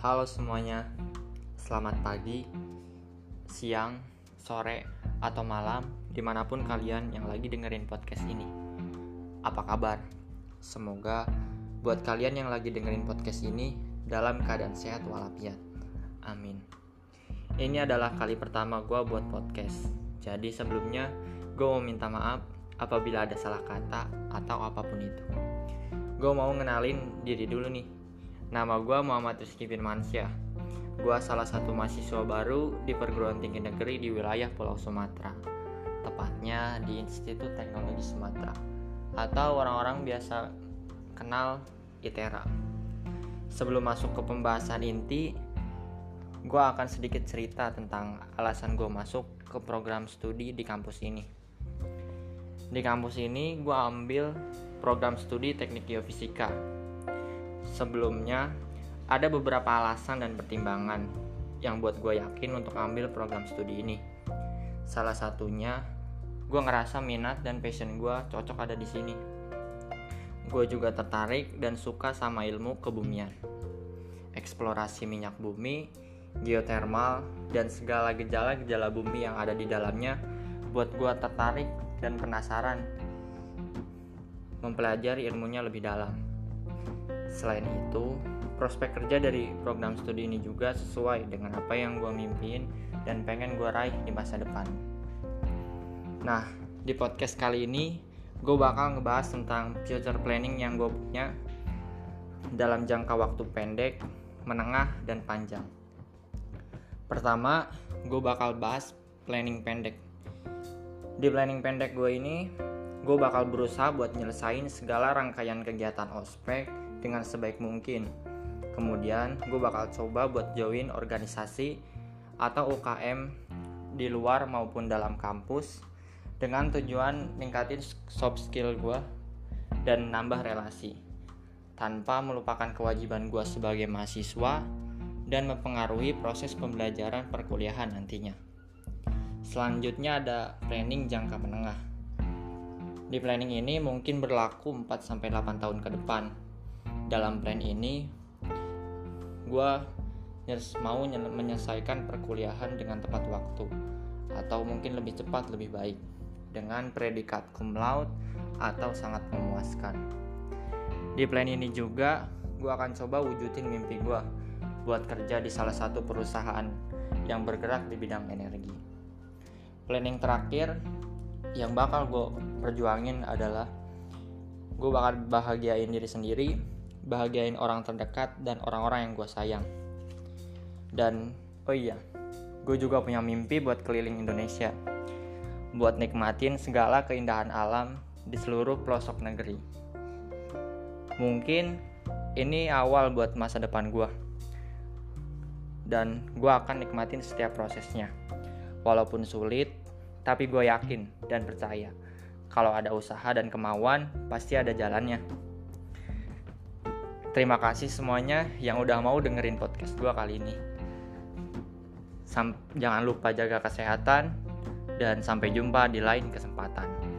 Halo semuanya, selamat pagi, siang, sore, atau malam di mana pun kalian yang lagi dengerin podcast ini. Apa kabar? Semoga buat kalian yang lagi dengerin podcast ini dalam keadaan sehat walafiat. Amin. Ini adalah kali pertama gue buat podcast. Jadi sebelumnya gue mau minta maaf apabila ada salah kata atau apa pun itu. Gue mau ngenalin diri dulu nih. Nama gue Muhammad Rizky Firmansyah. Gue salah satu mahasiswa baru di perguruan tinggi negeri di wilayah Pulau Sumatera. Tepatnya di Institut Teknologi Sumatera. Atau orang-orang biasa kenal ITERA. Sebelum masuk ke pembahasan inti, gue akan sedikit cerita tentang alasan gue masuk ke program studi di kampus ini. Di kampus ini gue ambil program studi teknik geofisika. Sebelumnya, ada beberapa alasan dan pertimbangan yang buat gue yakin untuk ambil program studi ini. Salah satunya, gue ngerasa minat dan passion gue cocok ada di sini. Gue juga tertarik dan suka sama ilmu kebumian. Eksplorasi minyak bumi, geotermal, dan segala gejala-gejala bumi yang ada di dalamnya buat gue tertarik dan penasaran mempelajari ilmunya lebih dalam. Selain itu, prospek kerja dari program studi ini juga sesuai dengan apa yang gue mimpin dan pengen gue raih di masa depan. Nah, di podcast kali ini gue bakal ngebahas tentang future planning yang gue punya dalam jangka waktu pendek, menengah, dan panjang. Pertama, gue bakal bahas planning pendek. Di planning pendek gue ini, gue bakal berusaha buat nyelesain segala rangkaian kegiatan ospek dengan sebaik mungkin. Kemudian, gue bakal coba buat join organisasi atau UKM di luar maupun dalam kampus dengan tujuan ningkatin soft skill gue dan nambah relasi tanpa melupakan kewajiban gue sebagai mahasiswa dan mempengaruhi proses pembelajaran perkuliahan nantinya. Selanjutnya ada planning jangka menengah. Di planning ini mungkin berlaku 4-8 tahun ke depan. Dalam plan ini, gue mau menyelesaikan perkuliahan dengan tepat waktu atau mungkin lebih cepat lebih baik dengan predikat cum laude atau sangat memuaskan. Di plan ini juga gue akan coba wujudin mimpi gue buat kerja di salah satu perusahaan yang bergerak di bidang energi. Planning terakhir yang bakal gue perjuangin adalah gue bakal bahagiain diri sendiri, bahagiain orang terdekat dan orang-orang yang gue sayang. Dan oh iya, gue juga punya mimpi buat keliling Indonesia, buat nikmatin segala keindahan alam di seluruh pelosok negeri. Mungkin ini awal buat masa depan gue dan gue akan nikmatin setiap prosesnya. Walaupun sulit, tapi gue yakin dan percaya kalau ada usaha dan kemauan, pasti ada jalannya. Terima kasih semuanya yang udah mau dengerin podcast gue kali ini. Sam jangan lupa jaga kesehatan dan sampai jumpa di lain kesempatan.